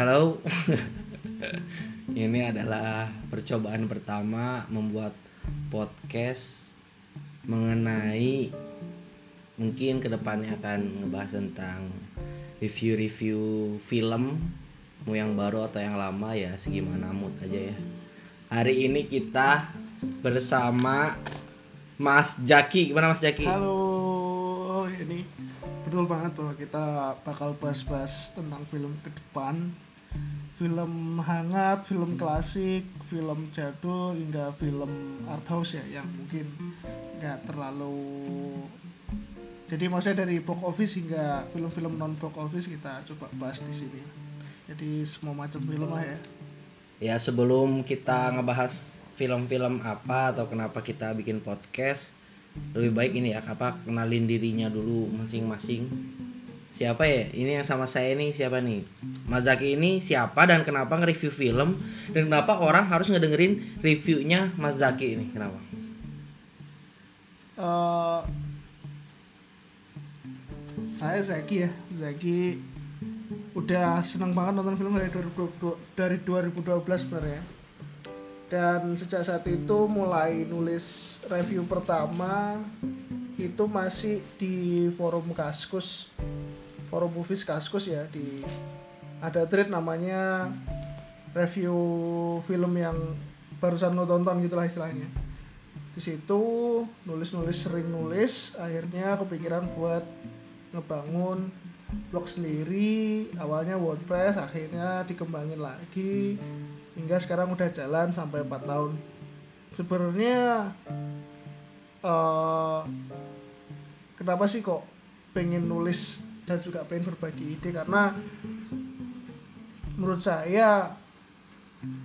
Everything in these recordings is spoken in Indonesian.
Halo. Ini adalah percobaan pertama membuat podcast mengenai mungkin ke depannya akan ngebahas tentang review-review film mau yang baru atau yang lama ya segimana mood aja ya. Hari ini kita bersama Mas Jaki. Gimana Mas Jaki? Halo, ini betul banget bahwa kita bakal bahas-bahas tentang film ke depan. Film hangat, film klasik, film jadul hingga film art house ya yang mungkin nggak terlalu jadi maksudnya dari box office hingga film-film non box office kita coba bahas di sini. Jadi semua macam film lah ya. Ya sebelum kita ngebahas film-film apa atau kenapa kita bikin podcast, lebih baik ini ya apa kenalin dirinya dulu masing-masing. Siapa ya? Ini yang sama saya ini siapa nih? Mas Zaki ini siapa dan kenapa nge-review film dan kenapa orang harus ngedengerin reviewnya Mas Zaki ini? Kenapa? Eh, saya Zaki ya Zaki udah senang banget nonton film dari 2012 dari 2012 sebenarnya dan sejak saat itu mulai nulis review pertama itu masih di forum Kaskus forum movies Kaskus ya di ada thread namanya review film yang barusan lo tonton gitulah istilahnya. Di situ nulis-nulis sering nulis akhirnya kepikiran buat ngebangun blog sendiri awalnya WordPress akhirnya dikembangin lagi hingga sekarang udah jalan sampai 4 tahun. Sebenarnya eh, kenapa sih kok pengen nulis dan juga pengen berbagi ide? Karena menurut saya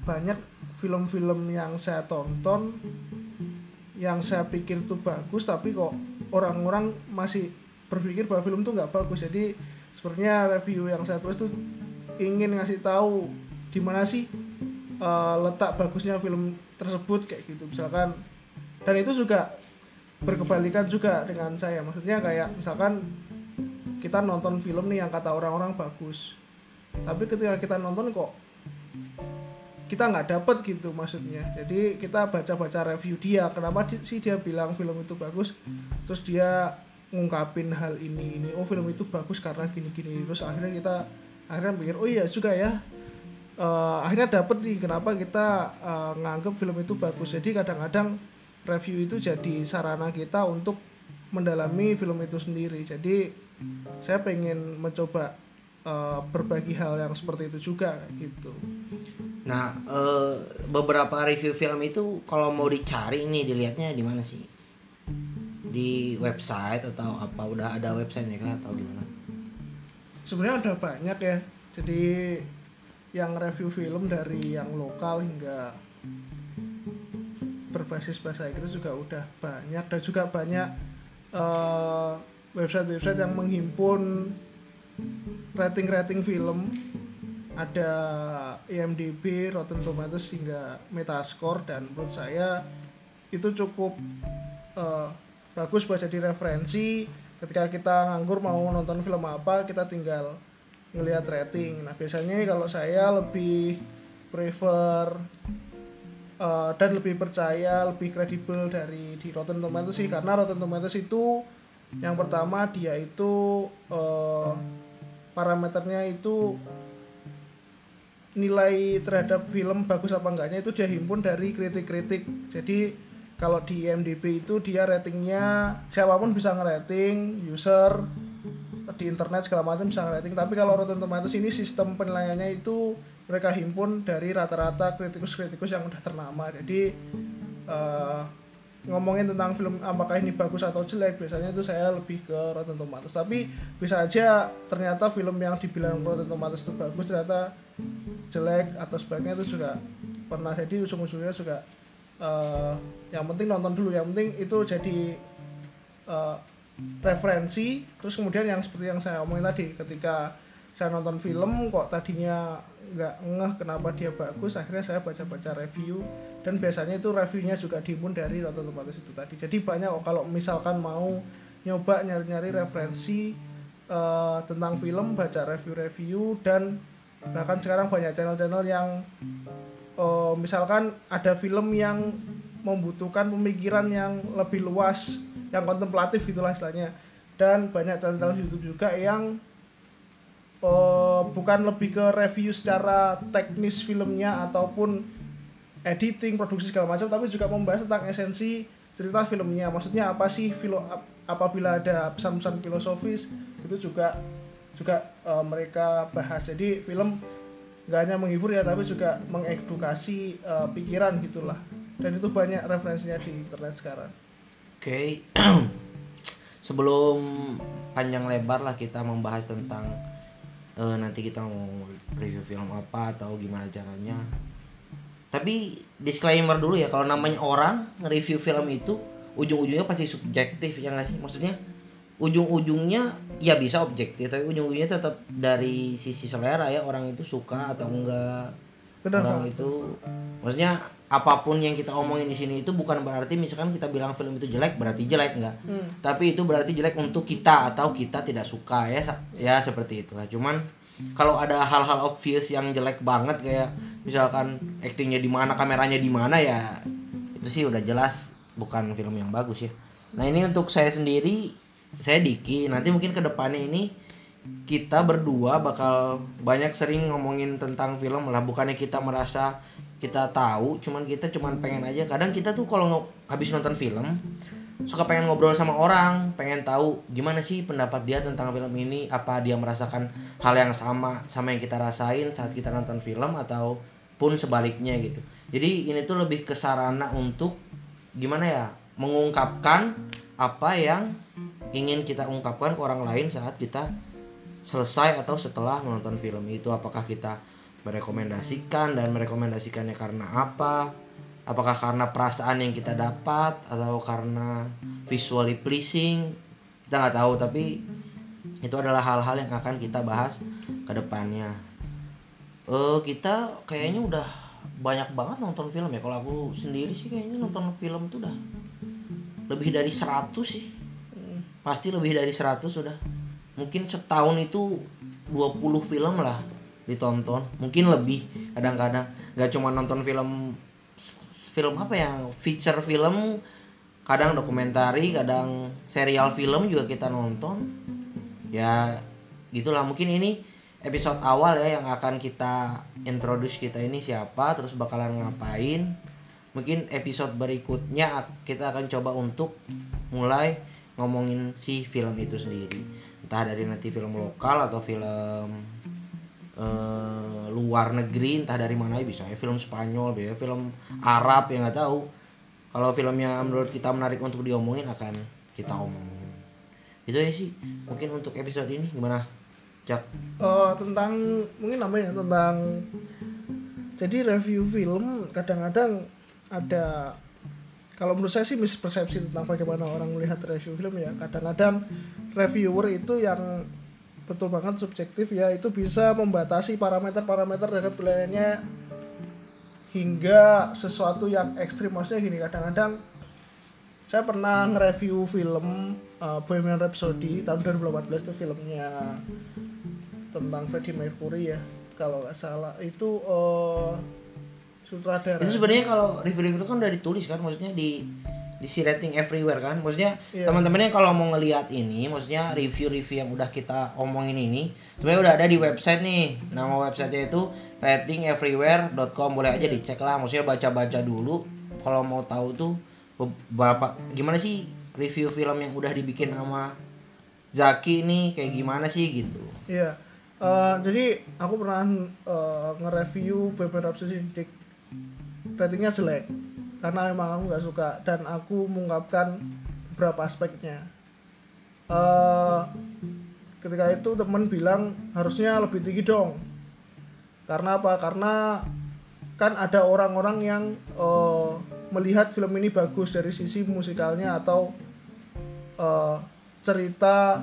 banyak film-film yang saya tonton yang saya pikir itu bagus tapi kok orang-orang masih berpikir bahwa film itu nggak bagus. Jadi sebenarnya review yang saya tulis tuh ingin ngasih tahu di mana sih uh, letak bagusnya film tersebut kayak gitu misalkan. Dan itu juga berkebalikan juga dengan saya. Maksudnya kayak misalkan kita nonton film nih yang kata orang-orang bagus. Tapi ketika kita nonton kok kita nggak dapet gitu maksudnya. Jadi kita baca-baca review dia kenapa sih dia bilang film itu bagus? Terus dia ngungkapin hal ini ini. Oh film itu bagus karena gini gini terus akhirnya kita akhirnya pikir oh iya juga ya. Eh, akhirnya dapet nih kenapa kita uh, nganggep film itu bagus. Jadi kadang-kadang review itu jadi sarana kita untuk mendalami film itu sendiri jadi saya pengen mencoba uh, berbagi hal yang seperti itu juga gitu Nah, eh, beberapa review film itu kalau mau dicari nih dilihatnya di mana sih? Di website atau apa? Udah ada websitenya kan atau gimana? sebenarnya udah banyak ya jadi yang review film dari yang lokal hingga berbasis bahasa Inggris juga udah banyak dan juga banyak eh, website-website yang menghimpun rating-rating film. Ada IMDb, Rotten Tomatoes hingga Metascore dan menurut saya itu cukup eh, bagus buat jadi referensi. Ketika kita nganggur mau nonton film apa kita tinggal ngelihat rating. Nah biasanya kalau saya lebih prefer eh, dan lebih percaya lebih kredibel dari di Rotten Tomatoes sih. Karena Rotten Tomatoes itu yang pertama dia itu eh, parameternya itu nilai terhadap film bagus apa enggaknya itu dia himpun dari kritik-kritik. Jadi kalau di IMDb itu dia ratingnya siapa pun bisa ngerating user di internet segala macam bisa ngerating. Tapi kalau Rotten Tomatoes ini sistem penilaiannya itu mereka himpun dari rata-rata kritikus-kritikus yang udah ternama. Jadi eh, ngomongin tentang film apakah ini bagus atau jelek biasanya itu saya lebih ke Rotten Tomatoes. Tapi bisa aja ternyata film yang dibilang Rotten Tomatoes itu bagus ternyata jelek atau sebaliknya itu juga pernah jadi ujung-ujungnya juga eh, yang penting nonton dulu. Yang penting itu jadi eh, referensi terus kemudian yang seperti yang saya omongin tadi ketika saya nonton film kok tadinya nggak ngeh kenapa dia bagus akhirnya saya baca-baca review. Dan biasanya itu reviewnya juga diimpun dari Rotten Tomatoes itu tadi. Jadi banyak kok kalau misalkan mau nyoba nyari-nyari referensi eh, tentang film baca review-review dan bahkan sekarang banyak channel-channel yang eh, misalkan ada film yang membutuhkan pemikiran yang lebih luas yang kontemplatif gitulah istilahnya. Dan banyak channel-channel YouTube juga yang eh, bukan lebih ke review secara teknis filmnya ataupun editing produksi segala macam tapi juga membahas tentang esensi cerita filmnya. Maksudnya apa sih filo ap- apabila ada pesan-pesan filosofis itu juga juga eh, mereka bahas. Jadi film nggak hanya menghibur ya tapi juga mengedukasi eh, pikiran gitulah. Dan itu banyak referensinya di internet sekarang. Oke, sebelum panjang lebar lah kita membahas tentang eh, nanti kita mau review film apa atau gimana caranya. Tapi disclaimer dulu ya, kalau namanya orang nge-review film itu ujung-ujungnya pasti subjektif ya nggak sih? Maksudnya ujung-ujungnya ya bisa objektif, tapi ujung-ujungnya tetap dari sisi selera ya orang itu suka atau enggak Benar, orang itu maksudnya apa pun yang kita omongin di sini itu bukan berarti misalkan kita bilang film itu jelek berarti jelek enggak. Hmm. tapi itu berarti jelek untuk kita atau kita tidak suka ya ya seperti itulah. Cuman kalau ada hal-hal obvious yang jelek banget kayak misalkan aktingnya di mana kameranya di mana ya itu sih udah jelas bukan film yang bagus ya. Nah ini untuk saya sendiri saya Diki. Nanti mungkin ke depannya ini kita berdua bakal banyak sering ngomongin tentang film lah. Bukannya kita merasa kita tahu cuman kita cuman pengen aja. Kadang kita tuh kalau habis nonton film suka pengen ngobrol sama orang pengen tahu gimana sih pendapat dia tentang film ini apa dia merasakan hal yang sama sama yang kita rasain saat kita nonton film atau pun sebaliknya gitu. Jadi ini tuh lebih ke sarana untuk gimana ya mengungkapkan apa yang ingin kita ungkapkan ke orang lain saat kita selesai atau setelah menonton film itu apakah kita merekomendasikan dan merekomendasikannya karena apa? Apakah karena perasaan yang kita dapat atau karena visually pleasing? Kita nggak tahu tapi itu adalah hal-hal yang akan kita bahas ke depannya. Eh kita kayaknya udah banyak banget nonton film ya. Kalau aku sendiri sih kayaknya nonton film tuh udah lebih dari 100 sih. Pasti lebih dari 100 sudah mungkin setahun itu 20 film lah ditonton. Mungkin lebih kadang-kadang. Nggak cuma nonton film film apa yang feature film kadang dokumentari kadang serial film juga kita nonton. Ya gitulah. Mungkin ini episode awal ya yang akan kita introduce kita ini siapa terus bakalan ngapain. Mungkin episode berikutnya kita akan coba untuk mulai ngomongin si film itu sendiri entah dari nanti film lokal atau film eh, luar negeri entah dari mana bisa ya film Spanyol bisa film Arab ya nggak tahu. Kalau filmnya menurut kita menarik untuk diomongin akan kita omongin. Itu ya sih. Mungkin untuk episode ini gimana Cak? Eh, tentang mungkin namanya tentang jadi review film kadang-kadang ada kalau menurut saya sih mispersepsi tentang bagaimana orang melihat review film ya. Kadang-kadang reviewer itu yang betul banget subjektif ya itu bisa membatasi parameter-parameter dari penilaiannya hingga sesuatu yang ekstrim. Maksudnya gini kadang-kadang saya pernah nge-review film uh, Bohemian Rhapsody tahun 2018 itu filmnya tentang Freddie Mercury ya kalau nggak salah. Itu uh, sutradara. Itu sebenarnya kalau review-review kan udah ditulis kan maksudnya di di si rating everywhere kan. Maksudnya Iya. teman-teman yang kalau mau ngelihat ini maksudnya review-review yang udah kita omongin ini sebenarnya udah ada di website nih. Nama websitenya itu ratingeverywhere.com boleh aja dicek lah maksudnya baca-baca dulu. Kalau mau tahu tuh beberapa gimana sih review film yang udah dibikin sama Zaki nih? Kayak gimana sih gitu. Iya. Eh, jadi aku pernah eh, nge-review Bohemian Rhapsody di ratingnya jelek karena emang aku nggak suka dan aku mengungkapkan beberapa aspeknya. Eh, ketika itu temen bilang harusnya lebih tinggi dong. Karena apa? Karena kan ada orang-orang yang eh, melihat film ini bagus dari sisi musikalnya atau eh, cerita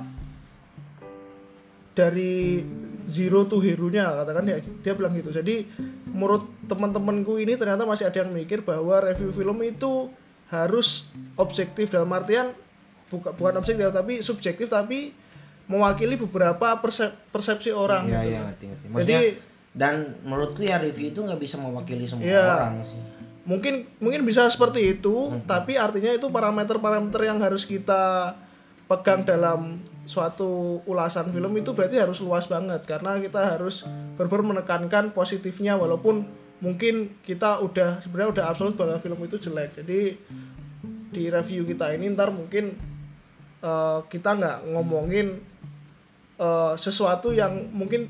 dari zero to hero-nya katakan ya dia bilang gitu jadi menurut teman-temanku ini ternyata masih ada yang mikir bahwa review film itu harus objektif dalam artian bukan bukan objektif tapi subjektif tapi mewakili beberapa persep- persepsi orang Iya gitu. iya ngerti ngerti. jadi dan menurutku ya review itu nggak bisa mewakili semua Iya. orang sih mungkin mungkin bisa seperti itu tapi artinya itu parameter-parameter yang harus kita pegang dalam suatu ulasan film itu berarti harus luas banget karena kita harus benar menekankan positifnya walaupun mungkin kita udah sebenarnya udah absolut bahwa film itu jelek. Jadi di review kita ini ntar mungkin eh, kita nggak ngomongin eh, sesuatu yang mungkin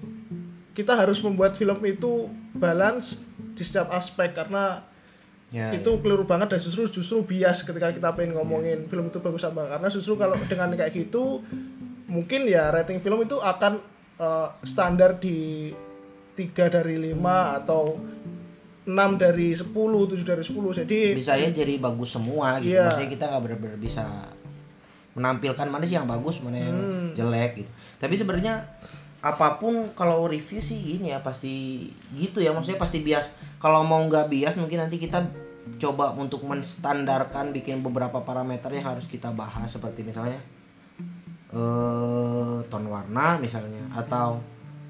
kita harus membuat film itu balance di setiap aspek karena ya, itu keliru banget dan justru justru bias ketika kita pengen ngomongin film itu bagus apa. Karena justru kalau dengan kayak gitu mungkin ya rating film itu akan eh, standar di tiga dari lima atau 6 dari 10, 7 dari 10 jadi bisa ya jadi bagus semua gitu. Iya. maksudnya kita nggak benar-benar bisa menampilkan mana sih yang bagus mana yang Hmm. jelek gitu. Tapi sebenarnya apa pun kalau review sih gini ya pasti gitu ya. Maksudnya pasti bias. Kalau mau nggak bias mungkin nanti kita coba untuk menstandarkan bikin beberapa parameter yang harus kita bahas. Seperti misalnya eh tone warna misalnya atau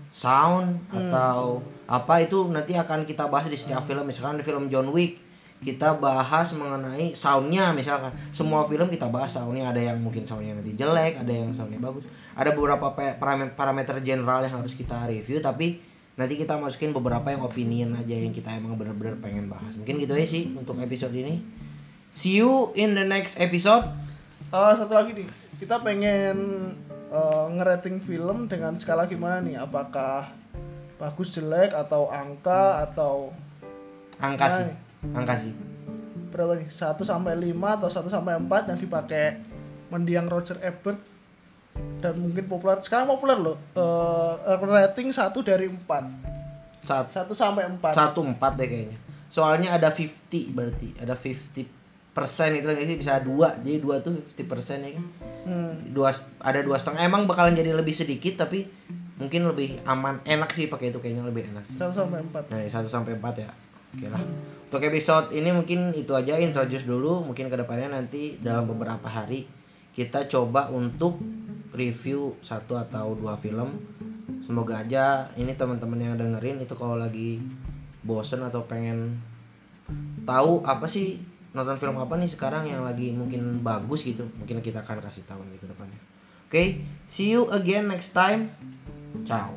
sound atau apa itu nanti akan kita bahas di setiap film. Misalkan di film John Wick kita bahas mengenai soundnya misalkan. Semua film kita bahas soundnya. Ada yang mungkin soundnya nanti jelek ada yang soundnya bagus. Ada beberapa pa- param- parameter general yang harus kita review tapi nanti kita masukin beberapa yang opinion aja yang kita emang bener-bener pengen bahas. Mungkin gitu ya sih untuk episode ini. See you in the next episode. Eh, satu lagi nih kita pengen eh, ngerating film dengan skala gimana nih? Apakah bagus jelek atau angka atau angka sih. angka sih. Berapa nih? 1 sampai 5 atau 1 sampai 4 yang dipakai mendiang Roger Ebert dan mungkin populer. Sekarang populer loh Eh, rating 1 dari 4 saat 1 sampai 4 satu empat deh kayaknya. Soalnya ada 50 berarti ada 50 persen itu nggak sih bisa dua. Jadi dua tuh 50 persen ya kan. Hmm. dua ada dua setengah. Emang bakalan jadi lebih sedikit tapi mungkin lebih aman enak sih pakai itu kayaknya lebih enak. 1 sampai 4 nah satu sampai empat ya. Oke lah. Untuk episode ini mungkin itu aja introduce dulu. Mungkin ke depannya nanti dalam beberapa hari kita coba untuk review satu atau dua film. Semoga aja ini teman-teman yang dengerin itu kalau lagi bosen atau pengen tahu apa sih nonton film apa nih sekarang yang lagi mungkin bagus gitu? Mungkin kita akan kasih tahu nanti ke depannya. Oke see you again next time. Ciao